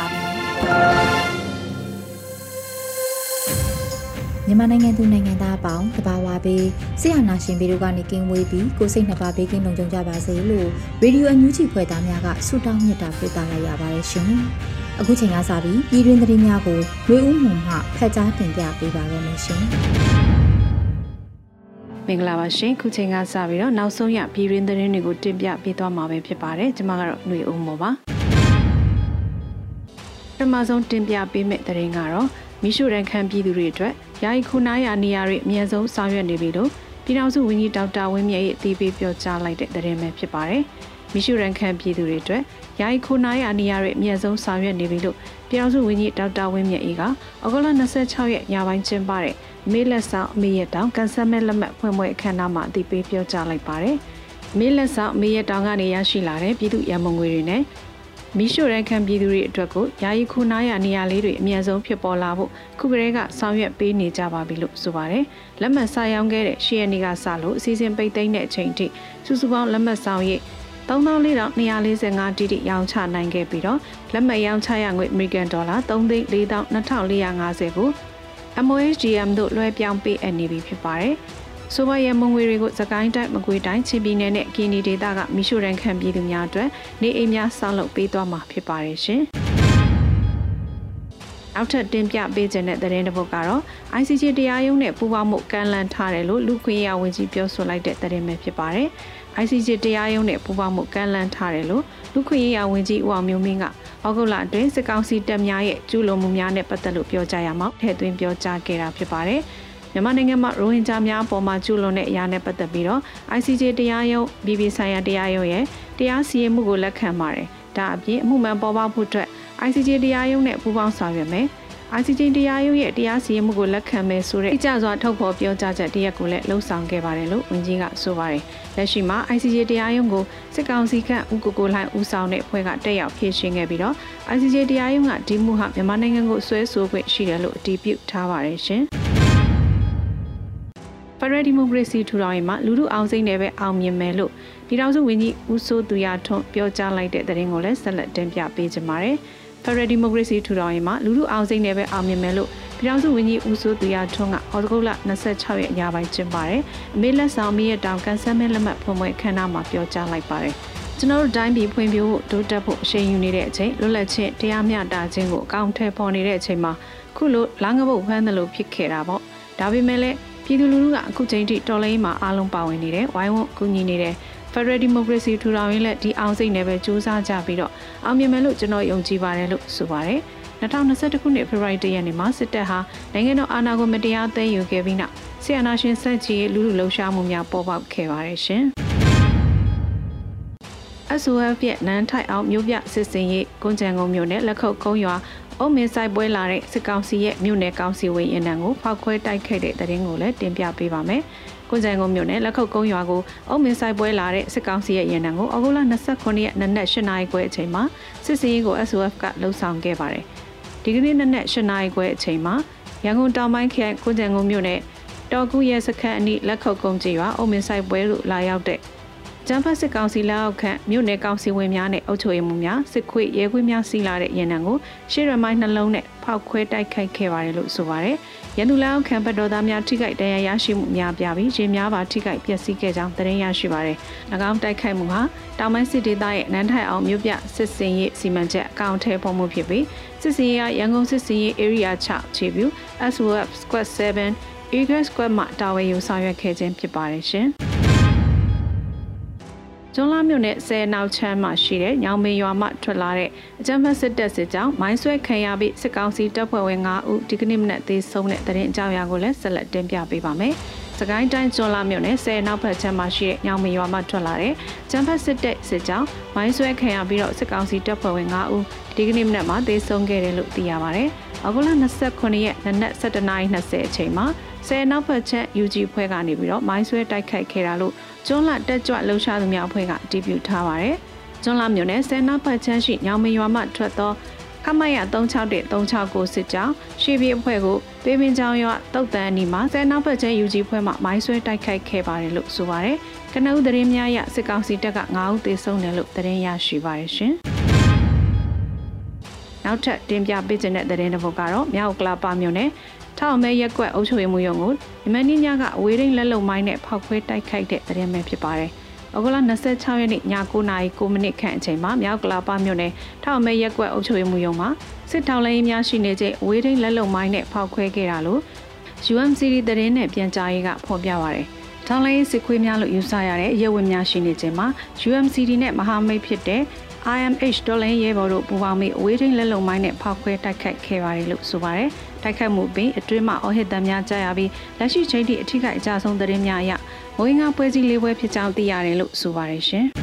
ါပြီ မြန်မာနိုင်ငံသူနိုင်ငံသားအပေါင်းတဘာဝပေးဆရာနာရှင်ပေတို့ကနေကင်းဝေးပြီးကိုစိတ်နှပါဘေးကင်းလုံခြုံကြပါစေလို့ရေဒီယိုအန်ယူဂျီဖွဲ့သားများကဆုတောင်းမြတ်တာပို့သလိုက်ရပါတယ်ရှင်။အခုချိန်ကစပြီးပြည်တွင်းသတင်းများကိုလွေဦးမှုမှဖတ်ကြားတင်ပြပေးပါရမရှင်။မင်္ဂလာပါရှင်ခုချိန်ကစပြီးတော့နောက်ဆုံးရပြည်တွင်းသတင်းတွေကိုတင်ပြပေးသွားမှာပဲဖြစ်ပါတယ်ကျွန်မကတော့ຫນွေဦးမောပါ ထမဆုံးတင်ပြပေးမယ့်သတင်းကတော့မိရှုရန်ခံပြည်သူတွေအတွက်ယာယီခုနာရနေရာတွေအမြန်ဆုံးဆောင်ရွက်နေပြီလို့ပြည်ထောင်စုဝန်ကြီးဒေါက်တာဝင်းမြတ်ရဲ့အသိပေးပြောကြားလိုက်တဲ့သတင်းပဲဖြစ်ပါတယ်။မိရှုရန်ခံပြည်သူတွေအတွက်ယာယီခုနာရနေရာတွေအမြန်ဆုံးဆောင်ရွက်နေပြီလို့ပြည်ထောင်စုဝန်ကြီးဒေါက်တာဝင်းမြတ်အေးကဩဂုတ်လ26ရက်ညပိုင်းကျင်းပတဲ့မေးလက်ဆောင်အမေရတောင်ကန်ဆယ်မဲ့လက်မှတ်ဖွင့်ပွဲအခမ်းအနားမှာအသိပေးပြောကြားလိုက်ပါတယ်။မေးလက်ဆောင်အမေရတောင်ကနေရရှိလာတဲ့ပြည်သူရန်မုံငွေတွေနဲ့ မိရှုရန်ခံပြည်သူတွေအတွက်ကိုယာယီခုနာရနေရာလေးတွေအမြန်ဆုံးဖြစ်ပေါ်လာဖို့ခုကလေးကဆောင်ရွက်ပေးနေကြပါပြီလို့ဆိုပါတယ်။လက်မှတ်စာရောင်းခဲ့တဲ့ရှီယနီကစလို့အစီအစဉ်ပိတ်သိမ်းတဲ့အချိန်ထိစုစုပေါင်းလက်မှတ်ဆောင်ရိတ်34,245တိတိရောင်းချနိုင်ခဲ့ပြီးတော့လက်မှတ်ရောင်းချရငွေအမေရိကန်ဒေါ်လာ3,4,2450ကို MOHDM တို့လွှဲပြောင်းပေးအပ်နေပြီဖြစ်ပါတယ်။ ဆိုပါရမုံငွေတွေကိုစကိုင်းတိုင်းမကွေးတိုင်းချင်းပြည်နယ်နဲ့ကီနီဒေသကမိရှုရန်ခံပြည်သူများအတွက်နေအိမ်များဆောက်လုပ်ပေးသွားမှာဖြစ်ပါတယ်ရှင်။နောက်ထပ်တင်ပြပေးခြင်းတဲ့သတင်းတစ်ပုဒ်ကတော့ ICJ တရားရုံးနဲ့ပူးပေါင်းမှုကန့်လန့်ထားတယ်လို့လူခွင့်ရဝန်ကြီးပြောဆိုလိုက်တဲ့သတင်းပဲဖြစ်ပါတယ်။ ICJ တရားရုံးနဲ့ပူးပေါင်းမှုကန့်လန့်ထားတယ်လို့လူခွင့်ရဝန်ကြီးဦးအောင်မျိုးမင်းကဩဂုတ်လအတွင်းစစ်ကောင်စီတပ်များရဲ့ကျူးလွန်မှုများနဲ့ပတ်သက်လို့ပြောကြားရမှာထည့်သွင်းပြောကြားခဲ့တာဖြစ်ပါတယ်။ မြန်မာနိုင်ငံမှာရိုဟင်ဂျာများအပေါ်မှာကျူးလွန်တဲ့အရာနဲ့ပတ်သက်ပြီးတော့ ICJ တရားရုံးပြည်ပြည်ဆိုင်ရာတရားရုံးရဲ့တရားစီရင်မှုကိုလက်ခံပါတယ်။ဒါအပြင်အမှုမှန်ပေါ်ပေါက်ဖို့အတွက် ICJ တရားရုံးနဲ့ပူးပေါင်းဆောင်ရွက်မယ်။ ICJ တရားရုံးရဲ့တရားစီရင်မှုကိုလက်ခံမယ်ဆိုတဲ့အကြစွာထုတ်ဖော်ပြောကြားချက်တရက်ကိုလည်းလှုံ့ဆော်ခဲ့ပါတယ်လို့ဝန်ကြီးကဆိုပါတယ်။လက်ရှိမှာ ICJ တရားရုံးကိုစစ်ကောင်စီခန့်ဦးကိုကိုလှိုင်ဦးဆောင်တဲ့အဖွဲ့ကတက်ရောက်ဖြည့်ရှင်းခဲ့ပြီးတော့ ICJ တရားရုံးကဒီမှုဟာမြန်မာနိုင်ငံကိုဆွဲဆိုခွင့်ရှိတယ်လို့အတည်ပြုထားပါတယ်ရှင်။ ဖရယ်ဒီမိုကရေစီထူထောင်ရေးမှာလူထုအောင်စိမ့်နဲ့ပဲအောင်မြင်မယ်လို့ပြည်ထောင်စုဝန်ကြီးဦးစိုးသူရထွန်းပြောကြားလိုက်တဲ့သတင်းကိုလည်းဆက်လက်တင်ပြပေးကြပါမယ်။ဖရယ်ဒီမိုကရေစီထူထောင်ရေးမှာလူထုအောင်စိမ့်နဲ့ပဲအောင်မြင်မယ်လို့ပြည်ထောင်စုဝန်ကြီးဦးစိုးသူရထွန်းကဩဂုတ်လ26ရက်ညပိုင်းကျင်းပါတယ်။အမေလက်ဆောင်မီးရတောင်ကန်ဆယ်မဲလက်မှတ်ဖွင့်ပွဲခမ်းနားမှာပြောကြားလိုက်ပါတယ်။ကျွန်တော်တို့တိုင်းပြည်ဖွံ့ဖြိုးဖို့တိုးတက်ဖို့အရှိန်ယူနေတဲ့အချိန်လွတ်လပ်ခြင်းတရားမျှတခြင်းကိုအကောင့်ထဲပေါ်နေတဲ့အချိန်မှာခုလိုလာငဘုတ်ဖမ်းတယ်လို့ဖြစ်ခဲ့တာပေါ့။ဒါပေမဲ့လည်း ပြည်သူလူထုကအခုချိန်ထိတော်လိုင်းမှာအားလုံးပါဝင်နေတယ်ဝိုင်းဝန်းကူညီနေတယ် Federal Democracy ထူထောင်ရေးလက်ဒီအောင်စိတ်နဲ့ပဲစူးစမ်းကြပြီးတော့အောင်မြင်မယ်လို့ကျွန်တော်ယုံကြည်ပါတယ်လို့ဆိုပါတယ်2021ခုနှစ်ဖေဖော်ဝါရီလရက်နေ့မှာစစ်တပ်ဟာနိုင်ငံတော်အာဏာကိုမတရားသိမ်းယူခဲ့ပြီးနောက်ဆီယနာရှင်စက်ကြီးလူလူလှုပ်ရှားမှုများပေါ်ပေါက်ခဲ့ပါတယ်ရှင်။ SOF ရဲ့နန်းထိုက်အောင်မြို့ပြစစ်စင်ရေးကွန်ကြံကုန်းမြို့နယ်လက်ခုပ်ကုန်းရွာ အုံမင်းဆိုင်ပွဲလာတဲ့စစ်ကောင်စီရဲ့မြို့နယ်ကောင်စီဝင်ရင်တန်းကိုဖောက်ခွဲတိုက်ခိုက်တဲ့တရင်ကိုလည်းတင်ပြပေးပါမယ်။ကွန်ကြံကုန်းမြို့နယ်လက်ခုပ်ကုန်းရွာကိုအုံမင်းဆိုင်ပွဲလာတဲ့စစ်ကောင်စီရဲ့ရင်တန်းကိုအောက်တိုဘာ29ရက်နနက်8နာရီခွဲအချိန်မှာစစ်စင်ရေးကို SOF ကလှုံ့ဆော်ခဲ့ပါတယ်။ဒီကနေ့နနက်8နာရီခွဲအချိန်မှာရန်ကုန်တောင်ပိုင်းခရိုင်ကွန်ကြံကုန်းမြို့နယ်တော်ကူရဲစခန်းအနီးလက်ခုပ်ကုန်းကျေးရွာအုံမင်းဆိုင်ပွဲသို့လာရောက်တဲ့ ဂျကြမ်းဖက်စစ်ကောင်စီလက်အောက်ခံမြို့နယ်ကောင်စီဝင်များနဲ့အုပ်ချုပ်ရေးမှူးများစစ်ခွေရဲခွေးများစီလာတဲ့ရင်နံကိုရှေ့ရမိုင်းနှလုံးနဲ့ဖောက်ခွဲတိုက်ခိုက်ခဲ့ပါတယ်လို့ဆိုပါတယ်။ရန်သူလက်အောက်ခံဘက်တော်သားများထိခိုက်ဒဏ်ရာရရှိမှုများပြပြီးရေများပါထိခိုက်ပျက်စီးခဲ့ကြောင်းသတင်းရရှိပါတယ်။၎င်းတိုက်ခိုက်မှုဟာတောင်ပိုင်းစစ်ဒေသရဲ့နန်းထိုင်အောင်မြို့ပြစစ်စင်ရေးစီမံချက်အကောင့်ထဲပေါ်မှုဖြစ်ပြီးစစ်စင်ရေးကရန်ကုန်စစ်စင်ရေး area 6ခြေပြူ SWF Squad 7 Eagle Squad မှာတာဝန်ယူဆောင်ရွက်ခဲ့ခြင်းဖြစ်ပါတယ်ရှင်။ ကျွန်းလာမြို့နယ်ဆယ်နောက်ချမ်းမှာရှိတဲ့ညောင်မင်းရွာမှထွက်လာတဲ့အကြမ်းဖက်စစ်တပ်စစ်ကြောင်းမိုင်းဆွဲခံရပြီးစစ်ကောင်စီတပ်ဖွဲ့ဝင်9ဦးဒီကနေ့မနက်သေးဆုံးတဲ့တရင်အကြောင်းအရာကိုလည်းဆက်လက်တင်ပြပေးပါမယ်။စကိုင်းတိုင်းကျွန်းလာမြို့နယ်ဆယ်နောက်ဘက်ချမ်းမှာရှိတဲ့ညောင်မင်းရွာမှထွက်လာတဲ့ကျန်းဖက်စစ်တပ်စစ်ကြောင်းမိုင်းဆွဲခံရပြီးတော့စစ်ကောင်စီတပ်ဖွဲ့ဝင်9ဦးဒီကနေ့မနက်မှာသေဆုံးခဲ့တယ်လို့သိရပါတယ်။အခုလ29ရက်နနက်7:20အချိန်မှာ ဆယ်နောက်ဘက်ချက် UG ဖွဲ့ကနေပြီးတော့မိုင်းဆွဲတိုက်ခိုက်ခဲ့တာလို့ကျွန်းလာတက်ကြွလှုပ်ရှားသူများအဖွဲ့ကအတည်ပြုထားပါတယ်။ကျွန်းလာမြို့နယ်ဆယ်နောက်ဘက်ချမ်းရှိညောင်မရွာမှထွက်သောခမရ361 369စစ်ကြောင်းရှေ့ပြေးအဖွဲ့ကိုပေးပင်ချောင်းရွာတုတ်တန်အနီးမှာဆယ်နောက်ဘက်ချမ်း UG ဖွဲ့မှမိုင်းဆွဲတိုက်ခိုက်ခဲ့ပါတယ်လို့ဆိုပါတယ်။ကနဦးသတင်းများအရစစ်ကောင်စီတပ်က9ဦးသေဆုံးတယ်လို့သတင်းရရှိပါတယ်ရှင်။နောက်ထပ်တင်ပြပေးခြင်းတဲ့သတင်းတစ်ပုဒ်ကတော့မြောက်ကလာပါမြို့နယ် ထောက်မဲရက်ကွက်အုပ်ချုပ်ရေးမှူးရုံကိုဒီမနီညကအဝေးရင်းလက်လုံမိုင်းနဲ့ဖောက်ခွဲတိုက်ခိုက်တဲ့သတင်းပဲဖြစ်ပါတယ်။ဩဂုတ်လ26ရက်နေ့ည9:09မိနစ်ခန့်အချိန်မှာမြောက်ကလာပါမြို့နယ်ထောက်မဲရက်ကွက်အုပ်ချုပ်ရေးမှူးရုံမှာစစ်ထောက်လိုင်းများရှိနေတဲ့အဝေးရင်းလက်လုံမိုင်းနဲ့ဖောက်ခွဲခဲ့တာလို့ UMCD သတင်းနဲ့ပြန်ကြားရေးကဖော်ပြပါရတယ်။ထောင်လိုင်းစစ်ခွေးများလို့ယူဆရတဲ့ရဲဝင်များရှိနေခြင်းမှာ UMCD နဲ့မဟာမိတ်ဖြစ်တဲ့ IMH ဒေါ်လင်းရဲဘော်တို့ပူးပေါင်းပြီးအဝေးထိန်လက်လုံမိုင်းနဲ့ဖောက်ခွဲတိုက်ခိုက်ခဲ့ပါတယ်လို့ဆိုပါတယ်။ တိုက်ခိုက်မှုပင်အတွင်းမှာအော်ဟစ်တမ်းများကြားရပြီးလက်ရှိချိန်ထိအထိကအကြဆုံးသတင်းများအရမွေးငါပွဲစည်းလေးပွဲဖြစ်ကြောင်းသိရတယ်လို့ဆိုပါတယ်ရှင်။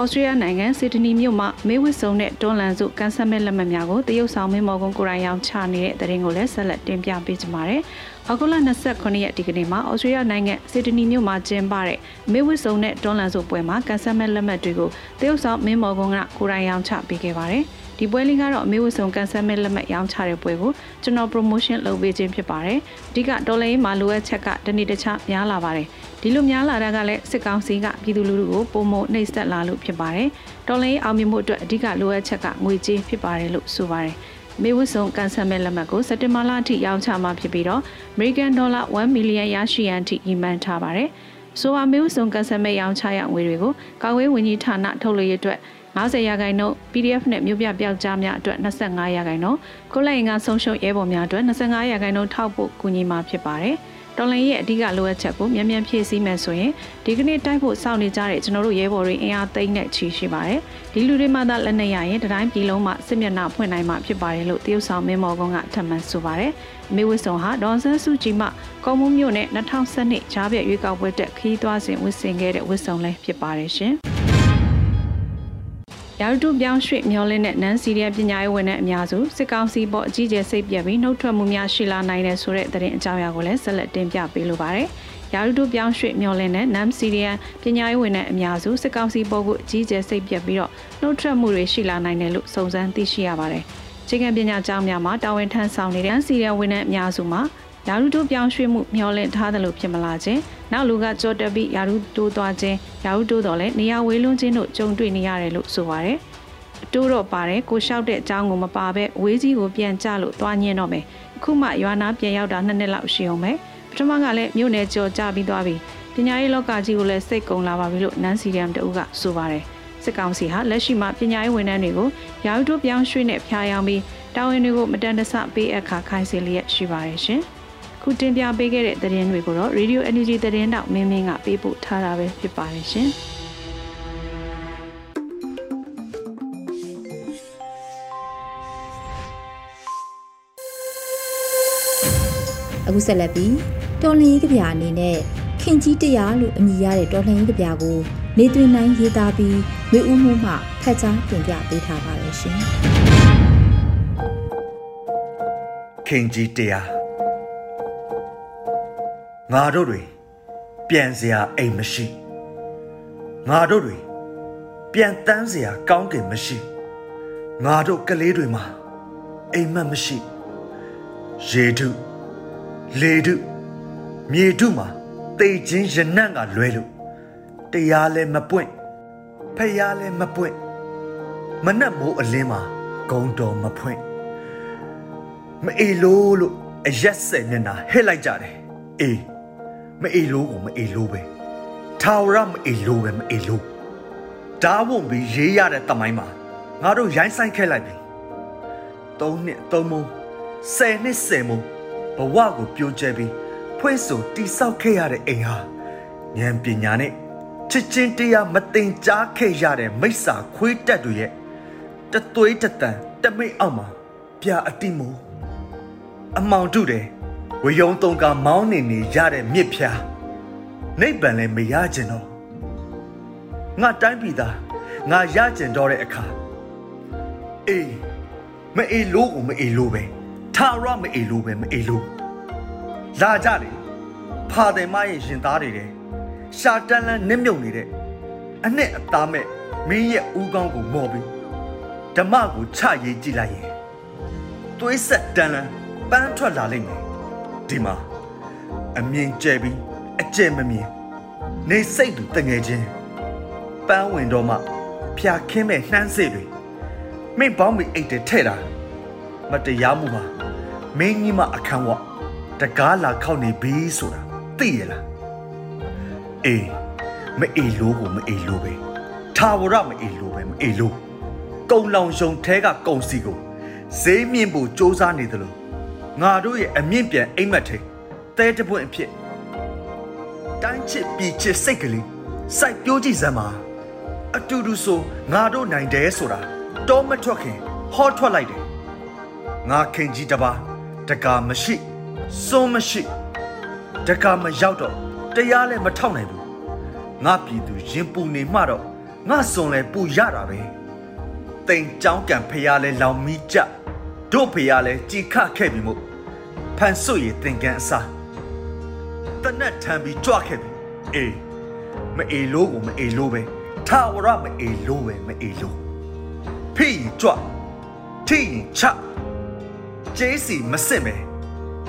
ဩစတြေးလျနိုင်ငံစစ်ဒနီမြို့မှာမေဝစ်စုံနဲ့တွန်းလန်စုကန်ဆတ်မဲ့လက်မှတ်များကိုတရုတ်ဆောင်မင်းမော်ကွန်ကိုရိုင်းရောင်ချနေတဲ့တရင်ကိုလည်းဆက်လက်တင်ပြပေးကြပါမယ်။အောက်တိုဘာ29ရက်ဒီကနေ့မှာဩစတြေးလျနိုင်ငံစစ်ဒနီမြို့မှာကျင်းပတဲ့မေဝစ်စုံနဲ့တွန်းလန်စုပွဲမှာကန်ဆတ်မဲ့လက်မှတ်တွေကိုတရုတ်ဆောင်မင်းမော်ကွန်ကကိုရိုင်းရောင်ချပေးခဲ့ပါတယ်။ ဒီပွဲလေးကတော့အမေဝဆုံကန်ဆယ်မဲ့လက်မှတ်ရောင်းချတဲ့ပွဲကိုကျွန်တော် promotion လုပ်ပေးခြင်းဖြစ်ပါတယ်အဓိကဒေါ်လာရေးမှာလိုအပ်ချက်ကတနေ့တခြားများလာပါတယ်ဒီလိုများလာတာကလည်းစစ်ကောင်စီကပြည်သူလူထုကိုပုံမနှိပ်စက်လာလို့ဖြစ်ပါတယ်ဒေါ်လာရေးအောင်မြင်မှုအတွက်အဓိကလိုအပ်ချက်ကငွေကြေးဖြစ်ပါတယ်လို့ဆိုပါတယ်မေဝဆုံကန်ဆယ်မဲ့လက်မှတ်ကိုစက်တင်ဘာလအထိရောင်းချမှာဖြစ်ပြီးတော့ American Dollar 1 million ရရှိရန်အထိညီမှန်းထားပါတယ်ဆိုပါမျိုးစုံကန်ဆယ်မဲ့ရောင်းချရငွေတွေကိုကာဝေးဝန်ကြီးဌာနထုတ်လို့ရအတွက် 50ရာခိုင်နှုန်း PDF နဲ့မြို့ပြပျောက်ကြားများအတွက်25ရာခိုင်နှုန်းကိုလိုက်ရင်ကဆုံးရှုံးရဲဘော်များအတွက်25ရာခိုင်နှုန်းထောက်ဖို့ကူညီမှာဖြစ်ပါတယ်။တော်လန်ရဲ့အဓိကလိုအပ်ချက်ကိုမြန်မြန်ဖြည့်ဆည်းမယ်ဆိုရင်ဒီကနေ့တိုက်ဖို့စောင့်နေကြတဲ့ကျွန်တော်တို့ရဲဘော်တွေအင်အားသိမ်းနဲ့ချီရှိပါတယ်။ဒီလူတွေမှသာလက်နက်ရရင်တတိုင်းပြည်လုံးမှာစစ်မျက်နှာဖွင့်နိုင်မှာဖြစ်ပါတယ်လို့တရုတ်ဆောင်မင်းမော်ကုန်းကထပ်မံဆိုပါတယ်။မေဝစ်ဆုံဟာဒေါန်ဆန်းစုကြည်မှကော်မုံမြို့နဲ့2012ဂျားပြည့်ရွေးကောက်ပွဲတက်ခီးသွားစဉ်ဝစ်ဆင်ခဲ့တဲ့ဝစ်ဆုံလည်းဖြစ်ပါတယ်ရှင်။ ရာထူးပြောင်းရွှေ့မျောလင်းတဲ့နန်စီရီယာပညာရေးဝန်ထမ်းအများစုစစ်ကောင်စီပေါ်အကြီးကျယ်စိတ်ပြက်ပြီးနှုတ်ထွက်မှုများရှိလာနိုင်တယ်ဆိုတဲ့သတင်းအကြောင်းအရာကိုလည်းဆက်လက်တင်ပြပေးလိုပါတယ်။ရာထူးပြောင်းရွှေ့မျောလင်းတဲ့နန်စီရီယာပညာရေးဝန်ထမ်းအများစုစစ်ကောင်စီပေါ်ကိုအကြီးကျယ်စိတ်ပြက်ပြီးတော့နှုတ်ထွက်မှုတွေရှိလာနိုင်တယ်လို့စုံစမ်းသိရှိရပါတယ်။ချိန်ခံပညာကျောင်းများမှာတာဝန်ထမ်းဆောင်နေတဲ့နန်စီရီယာဝန်ထမ်းအများစုမှာယာရုတိုးပြောင်းရွှေ့မှုမျှော်လင့်ထားသလိုဖြစ်မလာခြင်း နောက်လူကကြောတက်ပြီးယာရုတိုးသွားခြင်းယာရုတိုးတော်လဲနေရာဝေးလွန်းခြင်းတို့ကြုံတွေ့နေရတယ်လို့ဆိုပါတယ်အတိုးတော့ပါတယ်ကိုလျှောက်တဲ့အကြောင်းကိုမပါဘဲဝေးကြီးကိုပြန်ကြလို့သွားညင်းတော့မယ်အခုမှရွာနာပြန်ရောက်တာနှစ်နှစ်လောက်ရှိအောင်ပဲပထမကလည်းမြို့နယ်ကြော်ကြပြီးသွားပြီပညာရေးလောကကြီးကိုလည်းစိတ်ကုံလာပါပြီလို့နန်းစီရမ်တူကဆိုပါတယ်စစ်ကောင်စီဟာလက်ရှိမှာပညာရေးဝန်ထမ်းတွေကိုယာရုတိုးပြောင်းရွှေ့နဲ့ဖျားယောင်းပြီးတာဝန်တွေကိုမတန်တဆပေးအပ်ခါခိုင်းစေလျက်ရှိပါတယ်ရှင်။ ခုတင်ပြပေးခဲ့တဲ့သတင်းတွေကိုတော့ Radio Energy သတင်းတောက်မင်းမင်းကပေးပို့ထားတာပဲဖြစ်ပါတယ်ရှင်။အခုဆက်လက်ပြီးတော်လင်းကြီးကြပြအနေနဲ့ခင်ကြီးတရားလို့အမည်ရတဲ့တော်လှန်ရေးကြပြကိုနေသွင်းနိုင်ရေးသားပြီးဝေဦးမှုမှဖတ်ကြားတင်ပြပေးထားပါတယ်ရှင်။ခင်ကြီးတရား ငါတို့တွေပြန်စရာအိမ်မရှိငါတို့တွေပြန်တန်းစရာကောင်းကင်မရှိငါတို့ကလေးတွေမှာအိမ်မက်မရှိရေထုလေထုမြေထုမှာတိတ်ချင်းရနံ့ကလွဲလို့တရားလည်းမပွင့်ဖယားလည်းမပွင့်မနှက်မိုးအလင်းမှာဂုံတော်မဖွင့်မအေလို့လို့အရက်စက်မျက်နှာဟစ်လိုက်ကြတယ်အေး မအေလို့ကိုမအေလို့ပဲထာဝရမအေလို့ပဲမအေလို့ဓာဝုံပြီးရေးရတဲ့တမိုင်းမှာငါတို့ရိုင်းဆိုင်ခဲ့လိုက်ပြီ၃နှစ်၃မုံ၁၀နှစ်၁၀မုံဘဝကိုပြိုကျဲပြီးဖွင့်ဆိုတိဆောက်ခဲ့ရတဲ့အိမ်ဟာဉာဏ်ပညာနဲ့ချစ်ချင်းတရားမတင်ကြားခဲ့ရတဲ့မိစ္ဆာခွေးတက်တွေရဲ့တသွေးတတန်တမိတ်အောက်မှာပြအတိမို့အမောင်တုတယ် ဝယုံတုံကမောင်းနေနေရတဲ့မြစ်ဖြာနိဗ္ဗာန်လည်းမရကျင်တော့ငါတိုင်းပြည်သားငါရကျင်တော့တဲ့အခါအေးမအေးလို့ကိုမအေးလို့ပဲထာဝရမအေးလို့ပဲမအေးလို့လာကြတယ်ဖာတယ်မရဲ့ရင်သားတွေတဲ့ရှာတန်းလန်းနစ်မြုပ်နေတဲ့အနှစ်အသားမဲ့မင်းရဲ့ဦးကောင်းကိုမော်ပြီးဓမ္မကိုချရေးကြည့်လိုက်ရင်သွေးဆက်တန်းလန်းပန်းထွက်လာလိမ့်မယ် ဒီမှာအမြင်ကျဲပြီးအကျဲမမြင်နေစိတ်သူတငယ်ချင်းပန်းဝင်တော့မှဖျာခင်းမဲ့နှမ်းစေတွေမင်းပေါင်းမိအိတ်တဲ့ထဲ့တာမတရားမှုမှာမင်းကြီးမအခန်းဝတကားလာခောက်နေပြီဆိုတာသိရလားအေးမအေးလို့ကိုမအေးလို့ပဲထာဝရမအေးလို့ပဲမအေးလို့ကုံလောင်ရှုံထဲကကုံစီကိုဈေးမြင့်ဖို့စ조사နေတယ်လို့ ငါတို့ရဲ့အမြင့်ပြန်အိမ်မက်ထိတဲတပွင့်အဖြစ်တိုင်းချစ်ပြည်ချစ်စိတ်ကလေးစိုက်ပြိုးကြည့်စမ်းပါအတူတူဆိုငါတို့နိုင်တယ်ဆိုတာတော့မထွက်ခင်ဟောထွက်လိုက်တယ်ငါခင်ကြီးတပါတကာမရှိစွန်းမရှိတကာမရောက်တော့တရားလည်းမထောက်နိုင်ဘူးငါပြည်သူရင်ပူနေမှတော့ငါစွန်လဲပူရတာပဲတိမ်ကြောင်းကံဖျားလဲလောင်မီးကြ တို့ဖျားလဲကြည်ခခဲ့ပြီမို့ဖန်ဆွရသင်ကန်အစားတနတ်ထံပြီးကြွခဲ့ပြီအေးမအေလို့ကိုမအေလို့ပဲထာဝရမအေလို့ပဲမအေလို့ဖိရင်ကြွထိရင်ချကျေးစီမစစ်ပဲ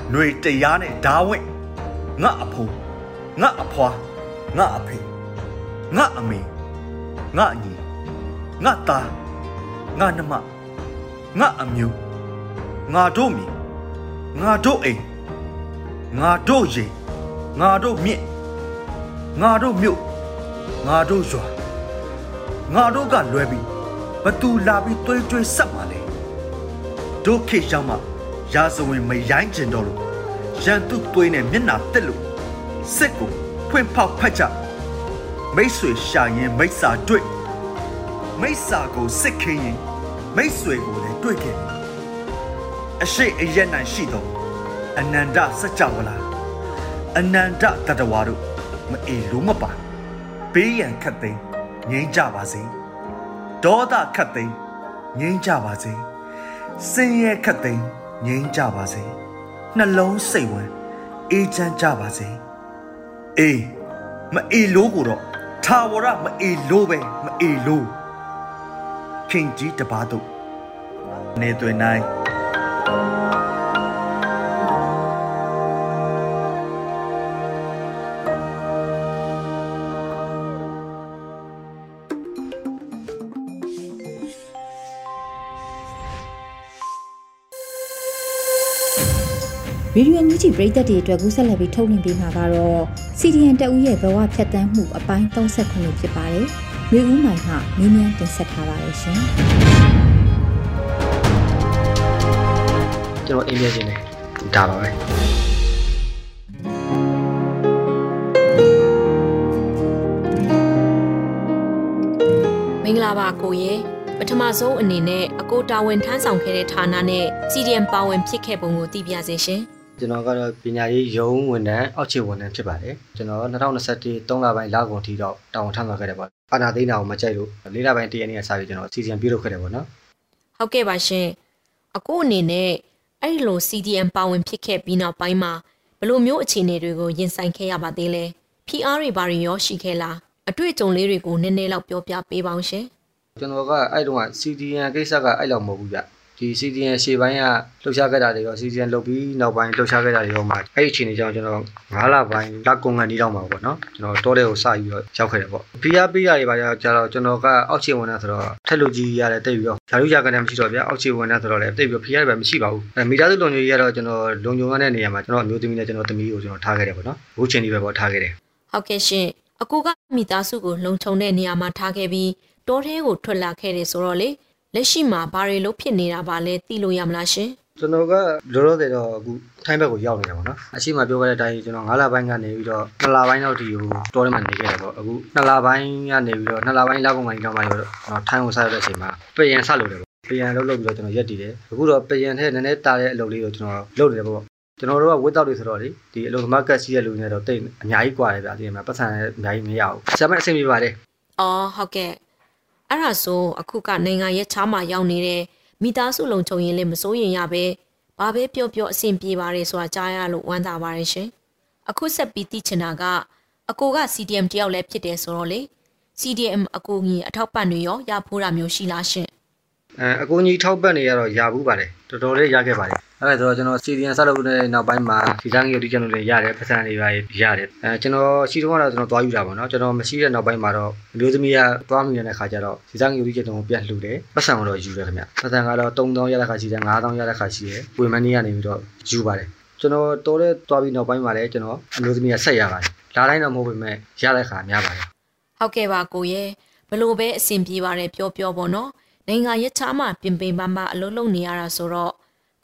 ຫນွေတရားနဲ့ဓာဝင့်ငါအဖိုးငါအဖွာငါအဖေငါအမေငါအညီငါသားငါနှမငါအမျိုး ငါတို့မီငါတို့အိမ်ငါတို့ရင်ငါတို့မြင့်ငါတို့မြို့ငါတို့ရွာငါတို့ကလွဲပြီးဘသူလာပြီးတွေးတွေးဆက်มาလဲတို့ခေရှောင်းမှာရာဇဝင်မရိုင်းကျင်တော့လို့ရန်သူသွေးနဲ့မျက်နာတက်လို့စစ်ကိုဖွင့်ဖောက်ဖက်ကြမိတ်ဆွေရှာရင်မိတ်စာတွေ့မိတ်စာကိုစစ်ခင်းရင်မိတ်ဆွေကိုလည်းတွေ့ခဲ့တယ် အရှိအယက်နိုင်ရှိသောအနန္တစัจ java လာအနန္တတတဝါတို့မအေလို့မပါဘေးရန်ခတ်သိမ်းငြိမ်းကြပါစေဒေါသခတ်သိမ်းငြိမ်းကြပါစေစင်ရဲခတ်သိမ်းငြိမ်းကြပါစေနှလုံးစိတ်ဝင်အေးချမ်းကြပါစေအေးမအေလို့ကိုတော့ထာဝရမအေလို့ပဲမအေလို့ခင်ကြီးတပါးတို့နေသွင်းနိုင် ဗီဒီယိုညကြီးပရိသတ်တွေအတွက်ကူးဆက်လက်ပြီးထုတ်လွှင့်ပေးမှာကတော့ CDN တအူးရဲ့ဘဝဖြတ်တန်းမှုအပိုင်း39ဖြစ်ပါတယ်။မျိုးဦးမိုင်မှမင်းမြန်တင်ဆက်ထားပါတယ်ရှင် ကျွန်တော်အိမ်ပြခြင်းတယ်ဒါပါပဲမင်္ဂလာပါကိုရေပထမဆုံးအနေနဲ့အကိုတာဝန်ထမ်းဆောင်ခဲ့တဲ့ဌာနနဲ့ CDM ပါဝင်ဖြစ်ခဲ့ပုံကိုသိပြစေရှင်ကျွန်တော်ကတော့ပညာရေးရုံးဝန်ထမ်းအောက်ခြေဝန်ထမ်းဖြစ်ပါတယ်ကျွန်တော်2021 3လပိုင်းလကုန်ထိတော့တာဝန်ထမ်းဆောင်ခဲ့တယ်ပေါ့အာနာသိန်းတာကိုမကြိုက်လို့၄လပိုင်းတရက်နေ့ကစပြီးကျွန်တော်စီစဉ်ပြုလုပ်ခဲ့တယ်ပေါ့နော်ဟုတ်ကဲ့ပါရှင်အကိုအနေနဲ့ အဲ့ဒီလို CDM ပါဝင်ဖြစ်ခဲ့ပြီးနောက်ပိုင်းမှာဘယ်လိုမျိုးအခြေအနေတွေကိုရင်ဆိုင်ခဲ့ရပါသေးလဲ PR တွေဘာတွေရောရှိခဲ့လားအတွေ့အကြုံလေးတွေကိုနည်းနည်းလောက်ပြောပြပေးပါအောင်ရှင်ကျွန်တော်ကအဲ့တုန်းက CDN ကိစ္စကအဲ့လောက်မဟုတ်ဘူးဗျဒီ CDN ရှေ့ပိုင်းကလှုပ်ရှားခဲ့တာတွေရော CDN လုပ်ပြီးနောက်ပိုင်းလှုပ်ရှားခဲ့တာတွေရောမှာအဲ့ဒီအချိန်တွေကြောင့်ကျွန်တော်9လပိုင်းလကုန်ကန်ဒီတော့မှာပေါ့နော်ကျွန်တော်တောတဲ့ကိုစပြီးတော့ရောက်ခဲ့တယ်ပေါ့ PRP ရတွေပါကြတော့ကျွန်တော်ကအောက်ခြေဝန်ထမ်းဆိုတော့ထက်လူကြီးရတယ်တိတ်ပြီးတော့ဓာတ်ရကလည်းမရှိတော့ဗျာအောက်ခြေဝန်ထမ်းဆိုတော့လည်းတိတ်ပြီးတော့ PR ပဲမရှိပါဘူးအဲမိသားစုလုံခြုံရေးကတော့ကျွန်တော်လုံခြုံရတဲ့နေရာမှာကျွန်တော်အမျိုးသမီးနဲ့ကျွန်တော်သမီးကိုကျွန်တော်ထားခဲ့တယ်ပေါ့နော်အခုချိန်ဒီပဲပေါ့ထားခဲ့တယ်ဟုတ်ကဲ့ရှင်အကိုကမိသားစုကိုလုံခြုံတဲ့နေရာမှာထားခဲ့ပြီးတောထဲကိုထွက်လာခဲ့တယ်ဆိုတော့လေ လက်ရှိမှာဘာတွေလို့ဖြစ်နေတာပါလဲသိလို့ရမလားရှင်ကျွန်တော်ကလောလောဆယ်တော့အခုထိုင်းဘက်ကိုရောက်နေတာပေါ့နော်အရှိမပြောခဲ့တဲ့အတိုင်းကျွန်တော်9လပိုင်းကနေပြီးတော့2လပိုင်းတော့ဒီကိုတော်ထဲမှာနေခဲ့တယ်ပေါ့အခု2လပိုင်းကနေပြီးတော့2လပိုင်းလောက်ကုန်ပိုင်းတော့မှရောတော့ကျွန်တော်ထိုင်းကိုဆက်ရတဲ့အချိန်မှာပြန်ရန်ဆက်လို့တယ်ပေါ့ပြန်လုပ်လုပ်ပြီးတော့ကျွန်တော်ရက်တည်တယ်အခုတော့ပြန်ထဲနည်းနည်းတာတဲ့အလုပ်လေးကိုကျွန်တော်လုပ်နေတယ်ပေါ့ကျွန်တော်တို့ကဝက်တောက်တွေဆိုတော့လေဒီအလုပ်သမားကတ်စီးတဲ့လူတွေတော့တိတ်အများကြီးကြွားတယ်ဗျာဒီမှာပတ်စံအများကြီးမရဘူးဆရာမအဆင်ပြေပါတယ်အော်ဟုတ်ကဲ့ အဲ့ဒါဆိုအခုကနိုင်ငံရဲ့ချားမှာရောက်နေတဲ့မိသားစုလုံခြုံရေးလည်းမစိုးရင်ရပဲဘာပဲပြောပြောအဆင်ပြေပါတယ်ဆိုတာကြားရလို့ဝမ်းသာပါတယ်ရှင်။အခုဆက်ပြီးသိချင်တာကအကိုက CDM တယောက်လည်းဖြစ်တယ်ဆိုတော့လေ CDM အကိုကြီးအထောက်ပံ့တွေရောရဖိုးတာမျိုးရှိလားရှင်အဲအကူကြီးထောက်ပတ်နေရတော့ရဘူးပါတယ်တော်တော်လေးရခဲ့ပါတယ် အဲ့ဒါဆိုတော့ကျွန်တော်စီဒီယန်ဆက်လုပ်တဲ့နောက်ပိုင်းမှာဒီဇိုင်းရုပ်ဒီကျွန်တော်လည်းရတယ်ပတ်စံတွေပါရတယ်အဲကျွန်တော်ရှိတော့တော့ကျွန်တော်သွားယူတာပေါ့နော်ကျွန်တော်မရှိတဲ့နောက်ပိုင်းမှာတော့အမျိုးသမီးကသွားမိတဲ့ခါကျတော့ဒီဇိုင်းရုပ်ဒီကျွန်တော်ပြန်လှူတယ်ပတ်စံကတော့ယူတယ်ခင်ဗျပတ်စံကတော့3000ရတဲ့ခါရှိတယ်9000ရတဲ့ခါရှိတယ်ဝေမနီကနေပြီးတော့ယူပါတယ်ကျွန်တော်တော်တဲ့သွားပြီးနောက်ပိုင်းမှာလည်းကျွန်တော်အမျိုးသမီးကဆက်ရပါတယ်လာတိုင်းတော့မဟုတ်ပေမဲ့ရတဲ့ခါများပါတယ်။ဟုတ်ကဲ့ပါကိုရဲ့ဘလို့ပဲအဆင်ပြေပါတယ်ပြောပြောပေါ့နော်။နိုင်ငံရဲ့ချားမှာပင်ပင်ပန်းပန်းအလုံးလုံးနေရတာဆိုတော့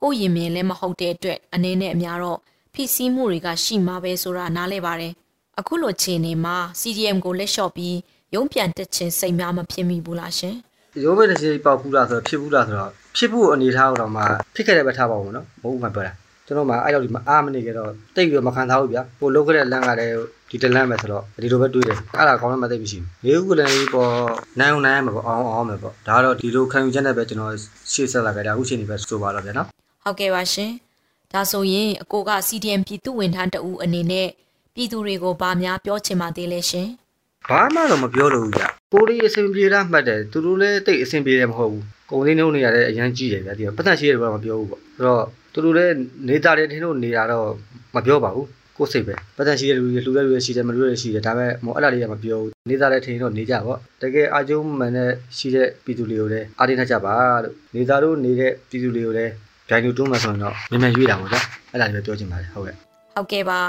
ကိုရင်မြင်လည်းမဟုတ်တဲ့အတွက်အနေနဲ့အများတော့ဖိစီးမှုတွေကရှိမှာပဲဆိုတာနားလဲပါတယ်။အခုလိုချိန်နေမှာ CDM ကိုလက်လျှော့ပြီးရုံးပြန်တက်ခြင်းစိတ်များမဖြစ်မိဘူးလားရှင်ရိုးပဲတစ်ချိန်ပေါက်ဘူးလားဆိုတော့ဖြစ်ဘူးလားဆိုတော့ဖြစ်ဖို့အနေထားတော့မှဖြစ်ခဲ့တဲ့ပဲထားပါဦးနော်မဟုတ်ဘူးမှပြောတာကျွန်တော်မှအဲ့လိုဒီမအားမနေကြတော့တိတ်ပြီးတော့မခံစားဘူးဗျာကိုလုတ်ခဲ့တဲ့လမ်းကလည်းဒီတလမ်းပဲဆိုတော့ဒီလိုပဲတွေးတယ်အဲ့ဒါကောင်းလည်းမသိမရှိဘူးလေးခုလည်းပေါ်နိုင်အောင်နိုင်ရမှာပေါ့အောင်အောင်မယ်ပေါ့ဒါကတော့ဒီလိုခံယူချက်နဲ့ပဲကျွန်တော်ရှေ့ဆက်လာခဲ့တာအခုချိန်ဒီပဲဆိုပါတော့ဗျာနော်။ ဟုတ်ကဲ့ပါရှင်။ဒါဆိုရင်အကိုက CDM ပြည်သူဝန်ထမ်းတဦးအနေနဲ့ပြည်သူတွေကိုဗာများပြောချင်ပါသေးလဲရှင်။ဘာမှတော့မပြောလို့ဗျကိုလေးအဆင်ပြေလားမှတ်တယ်သူတို့လည်းတိတ်အဆင်ပြေတယ်မဟုတ်ဘူးကုန်လေးနှုံးနေရတဲ့အရန်ကြီးတယ်ဗျဒီပတ်သက်ရှိတယ်ဘာမှမပြောဘူးပေါ့ဆိုတော့သူတို့လည်းနေတာတယ်ထင်လို့နေတာတော့မပြောပါဘူးကိုယ်စိတ်ပဲပတ်သက်ရှိတဲ့လူတွေလှူတဲ့လူတွေရှိတယ်မလှူတဲ့လူတွေရှိတယ်ဒါပေမဲ့မို့အဲ့ဒါလေးကမပြောဘူးနေတာတယ်ထင်တော့နေကြပေါ့တကယ်အာကျုံမှန်တဲ့ရှိတဲ့ပြည်သူတွေကိုလည်းအားတင်းထကြပါလို့နေတာတို့နေတဲ့ပြည်သူတွေကိုလည်း ဂျိုင်းလူတွန်းမှဆိုရင်တော့မြန်မြန်ရွေးတာပေါ့ဗျအဲ့ဒါလေးပဲပြောချင်ပါတယ်ဟုတ်ကဲ့ဟုတ်ကဲ့ပါ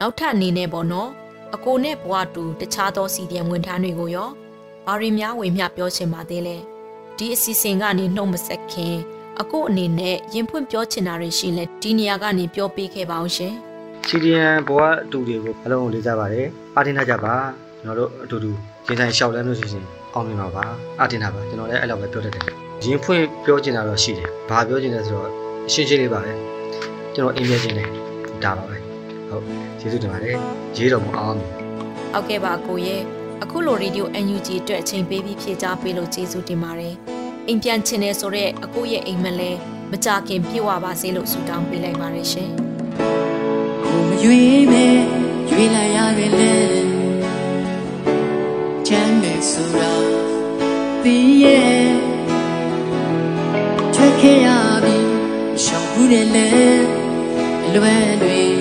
နောက်ထပ်အနေနဲ့ပေါ့နော်အကိုနဲ့ဘွားတူတခြားသောစီဒီယံဝန်ထမ်းတွေကိုရောဘာရီများဝေမျှပြောချင်ပါသေးလဲဒီအစီအစဉ်ကနေနှုတ်မဆက်ခင်အကိုအနေနဲ့ရင်ဖွင့်ပြောချင်တာတွေရှိလဲဒီနေရာကနေပြောပေးခဲ့ပါအောင်ရှင်စီဒီယန်ဘဝအတူတွေကိုအလုံးကိုလေးစားပါတယ်အားတင်းထကြပါကျွန်တော်တို့အတူတူရင်ဆိုင်လျှောက်လန်းလို့ရှိရင်အောင်မြင်ပါပါအားတင်းတာပါကျွန်တော်လည်းအဲ့လောက်ပဲပြောတတ်တယ်ရင်ဖွင့်ပြောချင်တာတော့ရှိတယ်ဘာပြောချင်လဲဆိုတော့အ ရှင်းရှင်းလေးပါပဲကျွန်တော်အိမ်မြဲခြင်းတယ်ဒါပါပဲဟုတ်ကျေးဇူးတင်ပါတယ်ရေးတော်မအောင်မြင်ဟုတ်ကဲ့ပါကိုရဲ့အခုလိုရေဒီယို NUG အတွက်အချိန်ပေးပြီးဖြည့်ချပေးလို့ကျေးဇူးတင်ပါတယ်အိမ်ပြန်ချင်တယ်ဆိုတော့အကိုရဲ့အိမ်မလဲမကြခင်ပြေဝပါစေလို့ဆုတောင်းပေးလိုက်ပါတယ်ရှင်ကိုမရွေးမဲ့ရွေးလိုက်ရခဲ့လေချမ်းမဲ့ဆိုတာသိရဲ့ထွက်ခဲ့ရပြီရှောင်ဘူး တယ်လေလွယ်တွေ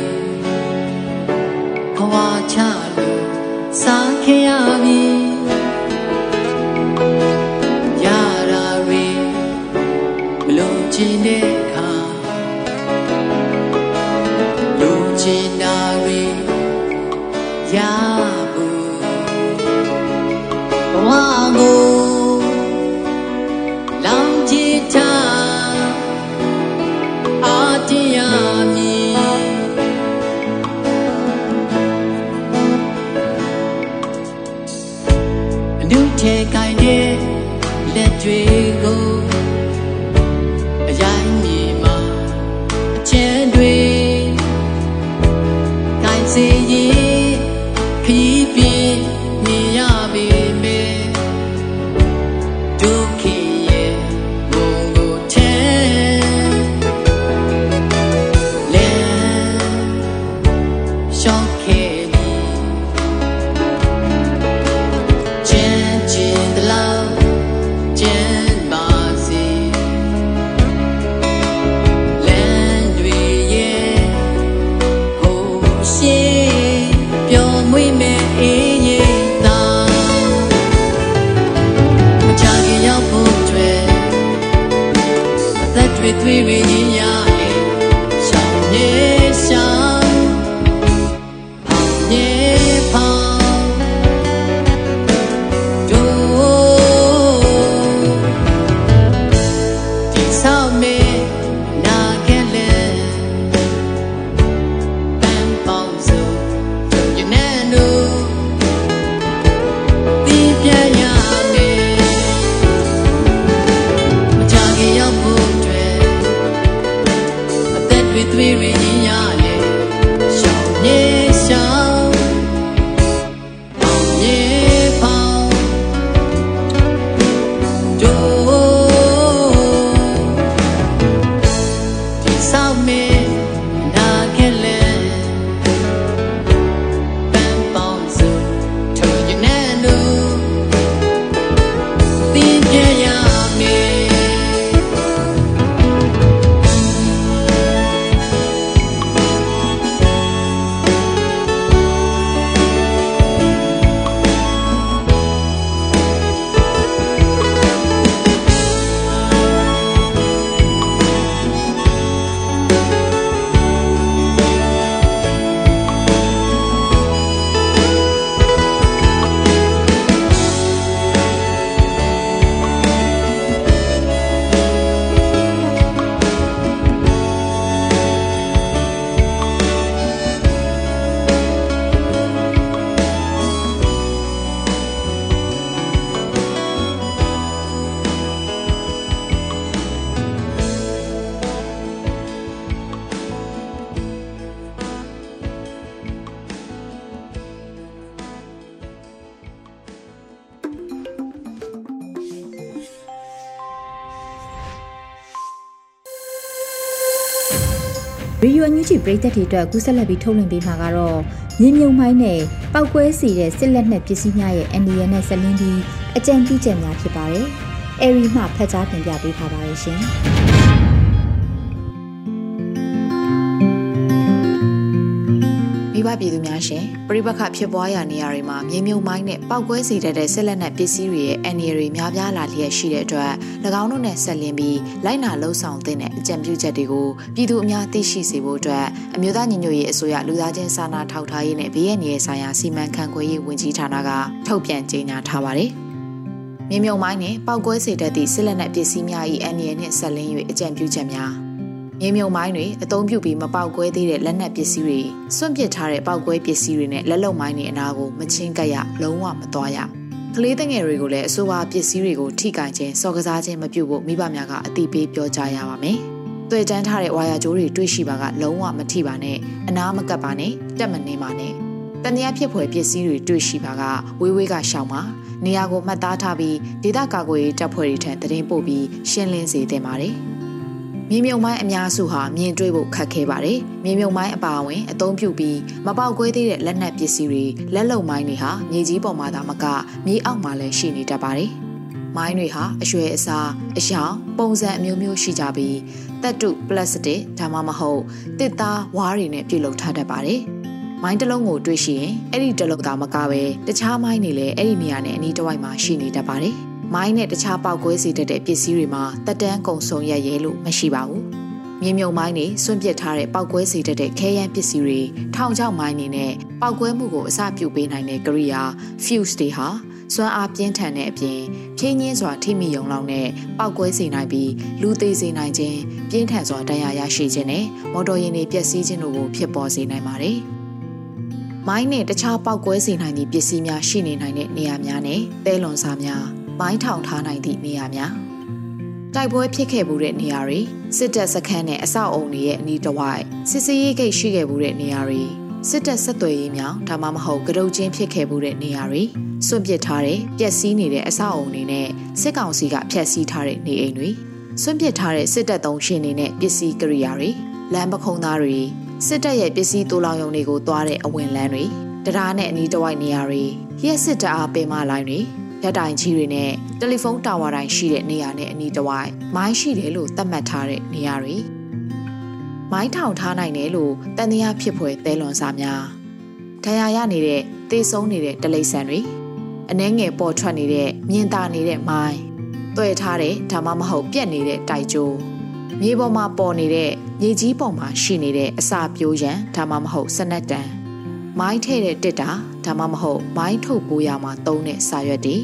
တွေသွေးတွေ ရေဒီယိုအန်ယူဂျီပရိသတ်တွေအတွက်ကူးဆက်လက်ပြီးထုတ်လွှင့်ပေးမှာကတော့မြေမြုံမိုင်းနဲ့ပောက်ကွဲစီတဲ့စစ်လက်နက်ပစ္စည်းများရဲ့အန်ဒီယန်နဲ့ဆက်လင်းပြီးအကြံပြုချက်များဖြစ်ပါတယ်။အဲရီမှဖတ်ကြားတင်ပြပေးထားပါတယ်ရှင်။ မိဘပြည်သူများရှင်ပြိပခဖြစ်ပွားရာနေရာတွေမှာမြေမြုံမိုင်းနဲ့ပောက်ကွဲစေတတ်တဲ့ဆက်လက်နက်ပစ္စည်းတွေရဲ့အန္တရာယ်တွေများပြားလာလျက်ရှိတဲ့အတွက်၎င်းတို့နဲ့ဆက်လင်းပြီးလိုက်နာလှုပ်ဆောင်တဲ့အကြံပြုချက်တွေကိုပြည်သူအများသိရှိစေဖို့အတွက်အမျိုးသားညီညွတ်ရေးအစိုးရလူသားချင်းစာနာထောက်ထားရေးနဲ့ဘေးရန်ရေးဆိုင်ရာစီမံခန့်ခွဲရေးဝန်ကြီးဌာနကထုတ်ပြန်ကြေညာထားပါတယ်။မြေမြုံမိုင်းနဲ့ပောက်ကွဲစေတတ်သည့်ဆက်လက်နက်ပစ္စည်းများ၏အန္တရာယ်နှင့်ဆက်လင်း၍အကြံပြုချက်များ မြေမြုံမိုင်းတွေအသုံးပြုပြီးမပေါက်ကွဲသေးတဲ့လက်နက်ပစ္စည်းတွေစွန့်ပစ်ထားတဲ့ပေါက်ကွဲပစ္စည်းတွေနဲ့လက်လုံမိုင်းတွေအနာကိုမချင်းကပ်ရလုံးဝမသွားရကလေးငယ်တွေကိုလည်းအဆိုပါပစ္စည်းတွေကိုထိကင်ခြင်းစော်ကစားခြင်းမပြုဖို့မိဘများကအတိပေးပြောကြားရပါမယ်။တွေ့တန်းထားတဲ့ဝါယာကြိုးတွေတွေ့ရှိပါကလုံးဝမထိပါနဲ့အနာမကပ်ပါနဲ့တက်မနေပါနဲ့တန်တရားဖြစ်ဖွယ်ပစ္စည်းတွေတွေ့ရှိပါကဝေးဝေးကရှောင်ပါနေရာကိုမှတ်သားထားပြီးဒေသကာကွယ်ရေးတပ်ဖွဲ့တွေထံတရင်ပို့ပြီးရှင်းလင်းစေတင်ပါတယ်။ မြေမြုံမိုင်းအများစုဟာမြင်တွေ့ဖို့ခက်ခဲပါတယ်။မြေမြုံမိုင်းအပါအဝင်အသုံးပြုပြီးမပေါက်ကွဲသေးတဲ့လက်နက်ပစ္စည်းတွေလက်လုံမိုင်းတွေဟာမြေကြီးပေါ်မှာသာမကမြေအောက်မှာလည်းရှိနေတတ်ပါတယ်။မိုင်းတွေဟာအရွယ်အစားအယောင်ပုံစံအမျိုးမျိုးရှိကြပြီးတပ်တုပလတ်စတစ်ဒါမှမဟုတ်တစ်သားဝါးတွေနဲ့ပြုလုပ်ထားတတ်ပါတယ်။မိုင်းတစ်လုံးကိုတွေ့ရှိရင်အဲ့ဒီတစ်လုံးသာမကပဲတခြားမိုင်းတွေလည်းအဲ့ဒီနေရာနဲ့အနီးတစ်ဝိုက်မှာရှိနေတတ်ပါတယ်။ မိုင်းနဲ့တခြားပေါက်ကွဲစေတတ်တဲ့ပစ္စည်းတွေမှာတက်တန်းကုံဆုံရရဲလို့မရှိပါဘူး။မြေမြုံမိုင်းတွေစွန့်ပစ်ထားတဲ့ပေါက်ကွဲစေတတ်တဲ့ခဲယမ်းပစ္စည်းတွေထောင်ချောက်မိုင်းတွေနဲ့ပေါက်ကွဲမှုကိုအစပြုပေးနိုင်တဲ့ကရိယာ fuse တွေဟာစွမ်းအားပြင်းထန်တဲ့အပြင်ဖြင်းညင်းစွာထိမိယုံလောက်နဲ့ပောက်ကွဲစေနိုင်ပြီးလူသေးစေနိုင်ခြင်းပြင်းထန်စွာဒဏ်ရာရရှိခြင်းနဲ့မော်တော်ယာဉ်တွေပျက်စီးခြင်းတို့ကိုဖြစ်ပေါ်စေနိုင်ပါတယ်။မိုင်းနဲ့တခြားပောက်ကွဲစေနိုင်သည့်ပစ္စည်းများရှိနေနိုင်တဲ့နေရာများနဲ့သဲလွန်စားများ မိုင်းထောင်ထားနိုင်သည့်နေရာများတိုက်ပွဲဖြစ်ခဲ့မှုတဲ့နေရာတွေစစ်တပ်စခန်းနဲ့အဆောက်အုံတွေရဲ့အနီးတစ်ဝိုက်စစ်စေးရေးဂိတ်ရှိခဲ့မှုတဲ့နေရာတွေစစ်တပ်ဆက်သွယ်ရေးများဒါမှမဟုတ်ကရုတ်ချင်းဖြစ်ခဲ့မှုတဲ့နေရာတွေစွန့်ပစ်ထားတဲ့ပျက်စီးနေတဲ့အဆောက်အုံတွေနဲ့စစ်ကောင်စီကဖျက်ဆီးထားတဲ့နေအိမ်တွေစွန့်ပစ်ထားတဲ့စစ်တပ်သုံးရှင်တွေနဲ့ပစ္စည်းကိရိယာတွေလမ်းပခုံးသားတွေစစ်တပ်ရဲ့ပစ္စည်းတိုးလောင်ရုံတွေကိုသွားတဲ့အဝင်လန်းတွေတရားနဲ့အနီးတစ်ဝိုက်နေရာတွေရက်စစ်တအားပင်မလိုင်းတွေ ရက်တိုင်ကြီးတွေနဲ့တယ်လီဖုန်းတာဝါတိုင်းရှိတဲ့နေရာနဲ့အနီးတစ်ဝိုက်မိုင်းရှိတယ်လို့သတ်မှတ်ထားတဲ့နေရာတွေမိုင်းထောင်ထားနိုင်တယ်လို့တန်တရားဖြစ်ဖွယ်သဲလွန်စာများဒဏ်ရာရနေတဲ့သေဆုံးနေတဲ့တလိษံတွေအနှဲငယ်ပေါ်ထွက်နေတဲ့မြင်သာနေတဲ့မိုင်းတွေ့ထားတဲ့ဒါမှမဟုတ်ပြက်နေတဲ့တိုက်ကျိုးမြေပေါ်မှာပေါ်နေတဲ့မြေကြီးပေါ်မှာရှိနေတဲ့အစာပြိုးရန်ဒါမှမဟုတ်စနက်တန် မိုင်းထဲ့တဲ့တစ်တာဒါမှမဟုတ်မိုင်းထုတ်ပိုးရမှာသုံးတဲ့စာရွက်တွေ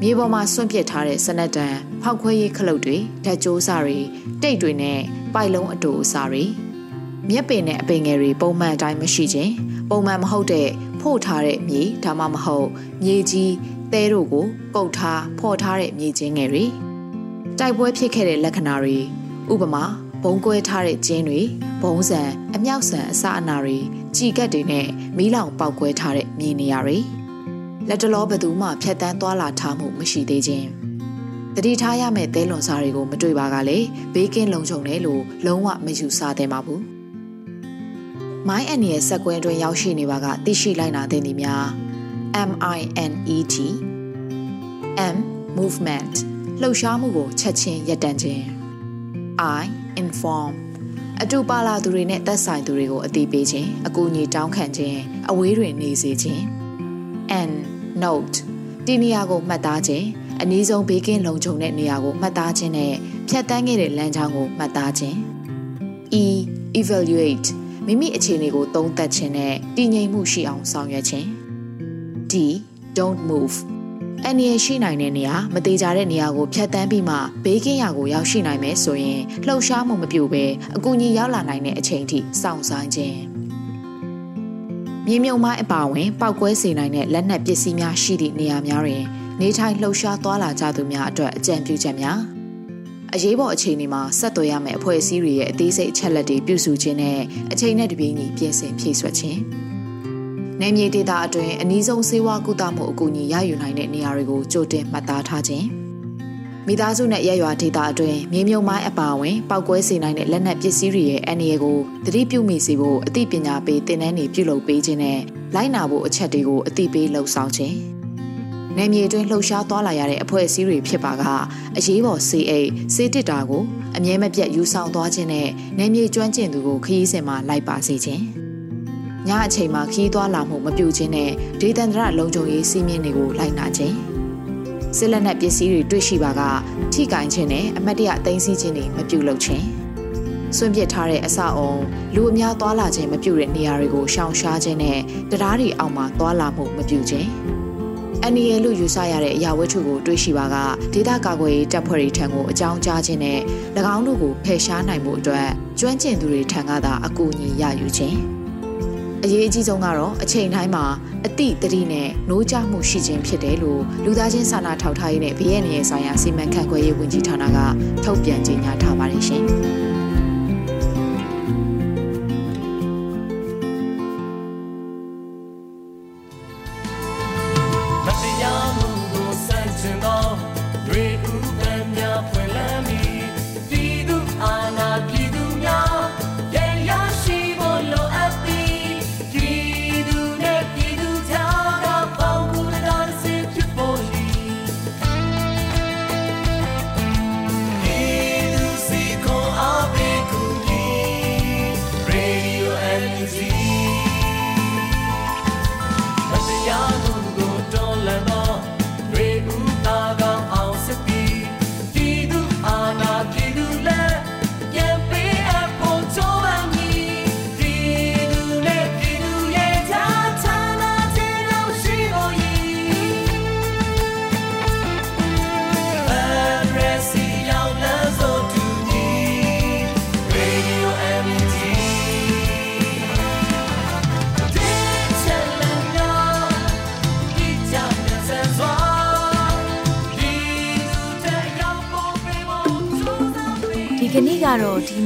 မြေပေါ်မှာဆွန့်ပစ်ထားတဲ့စနက်တန်ဖောက်ခွဲရေးခလုတ်တွေဓာတ်ကြိုးစာတွေတိတ်တွေနဲ့ပိုက်လုံးအတူအစာတွေမြက်ပင်နဲ့အပင်ငယ်တွေပုံမှန်အတိုင်းမရှိခြင်းပုံမှန်မဟုတ်တဲ့ဖို့ထားတဲ့မြေဒါမှမဟုတ်မြေကြီးသဲတို့ကိုပုတ်ထားဖော်ထားတဲ့မြေချင်းငယ်တွေတိုက်ပွဲဖြစ်ခဲ့တဲ့လက္ခဏာတွေဥပမာ ဘုံကွဲထားတဲ့ကျင်းတွေဘုံဆန်အမြောက်ဆန်အစအနာတွေကြည်ကတ်တွေနဲ့မီးလောင်ပေါက်ကွဲထားတဲ့မြေနေရာတွေလက်တလောဘသူမှဖြတ်တန်းသွားလာထားမှုမရှိသေးခြင်းတတိထားရမယ့်သဲလွန်စားတွေကိုမတွေ့ပါကလေဘေးကင်းလုံခြုံတယ်လို့လုံးဝမယူဆသင့်ပါဘူးမိုင်းအန်ရဲ့စက်ကွဲအတွင်းရောက်ရှိနေပါကသိရှိလိုက်နာတဲ့နေများ MINET M movement လှုပ်ရှားမှုကိုချက်ချင်းရပ်တန့်ခြင်း I inform အတူပါလာသူတွေနဲ့သက်ဆိုင်သူတွေကိုအသိပေးခြင်းအကူအညီတောင်းခံခြင်းအဝေးတွင်နေစေခြင်း N note ဒီနေရာကိုမှတ်သားခြင်းအနည်းဆုံးဘေးကင်းလုံခြုံတဲ့နေရာကိုမှတ်သားခြင်းနဲ့ဖြတ်တန်းခဲ့တဲ့လမ်းကြောင်းကိုမှတ်သားခြင်း E evaluate မိမိအခြေအနေကိုသုံးသပ်ခြင်းနဲ့တည်ငြိမ်မှုရှိအောင်ဆောင်ရွက်ခြင်း D don't move အန္တရာယ်ရှိနိုင်တဲ့နေရာမသေးကြတဲ့နေရာကိုဖျက်ဆီးပြီးမှဘေးကင်းရာကိုရောက်ရှိနိုင်မယ်ဆိုရင်လှုပ်ရှားမှုမပြုဘဲအကူအညီရောက်လာနိုင်တဲ့အချိန်ထိစောင့်ဆိုင်းခြင်းမြေမြုံမိုင်းအပါဝင်ပောက်ကွဲစေနိုင်တဲ့လက်နက်ပစ္စည်းများရှိသည့်နေရာများတွင်နေထိုင်လှုပ်ရှားသွားလာကြသူများအတွက်အကြံပြုချက်များအရေးပေါ်အခြေအနေမှာဆက်သွယ်ရမယ့်အဖွဲ့အစည်းတွေရဲ့အသေးစိတ်အချက်လက်တွေပြုစုခြင်းနဲ့အချိန်နဲ့တပြေးညီပြင်ဆင်ဖြည့်ဆွတ်ခြင်း နယ်မြေဒေသအတွင်းအနည်းဆုံးစေဝါကုသမှုအကူအညီရယူနိုင်တဲ့နေရာတွေကိုကြိုတင်မှတ်သားထားခြင်းမိသားစုနဲ့ရရွာဒေသအတွင်းမြေမြုံမိုင်းအပါအဝင်ပောက်ကွဲစေနိုင်တဲ့လက်နက်ပစ္စည်းတွေရဲ့အန္တရာယ်ကိုသတိပြုမိစေဖို့အသိပညာပေးသင်တန်းတွေပြုလုပ်ပေးခြင်းနဲ့လိုက်နာဖို့အချက်တွေကိုအသိပေးလှုံ့ဆော်ခြင်းနယ်မြေအတွင်းလှုပ်ရှားသွားလာရတဲ့အဖွဲ့အစည်းတွေဖြစ်ပါကအရေးပေါ်စေအိတ်စေတစ်တာကိုအမြဲမပြတ်ယူဆောင်သွားခြင်းနဲ့နယ်မြေကျွမ်းကျင်သူကိုခရီးစဉ်မှာလိုက်ပါစေခြင်း ညအချိန်မှာခီးသွားလာမှုမပြုခြင်းနဲ့ဒေသန္တရလုံခြုံရေးစီးမြင်တွေကိုလိုက်နာခြင်းစစ်လက်နက်ပစ္စည်းတွေတွေ့ရှိပါကထိကင်ခြင်းနဲ့အမတ်တရသိမ်းဆည်းခြင်းတွေမပြုလုပ်ခြင်းစွန့်ပစ်ထားတဲ့အဆောက်အုံလူအများသွားလာခြင်းမပြုတဲ့နေရာတွေကိုရှောင်ရှားခြင်းနဲ့တရားတွေအောက်မှာသွားလာမှုမပြုခြင်းအန်နီယလို့ယူဆရတဲ့အရာဝတ္ထုကိုတွေးရှိပါကဒေသကာကွယ်ရေးတပ်ဖွဲ့တွေထံကိုအကြောင်းကြားခြင်းနဲ့၎င်းတို့ကိုဖယ်ရှားနိုင်မှုအတွက်ကျွမ်းကျင်သူတွေထံကသာအကူအညီရယူခြင်း အရေးအကြီးဆုံးကတော့အချိန်တိုင်းမှာအတိတတိနဲ့နိုးကြမှုရှိခြင်းဖြစ်တယ်လို့လူသားချင်းစာနာထောက်ထားရေးနဲ့ဗီယက်နမ်ဆိုင်ရာစီမံခန့်ခွဲရေးဝန်ကြီးဌာနကထုတ်ပြန်ကြေညာထားပါတယ်ရှင်။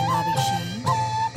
။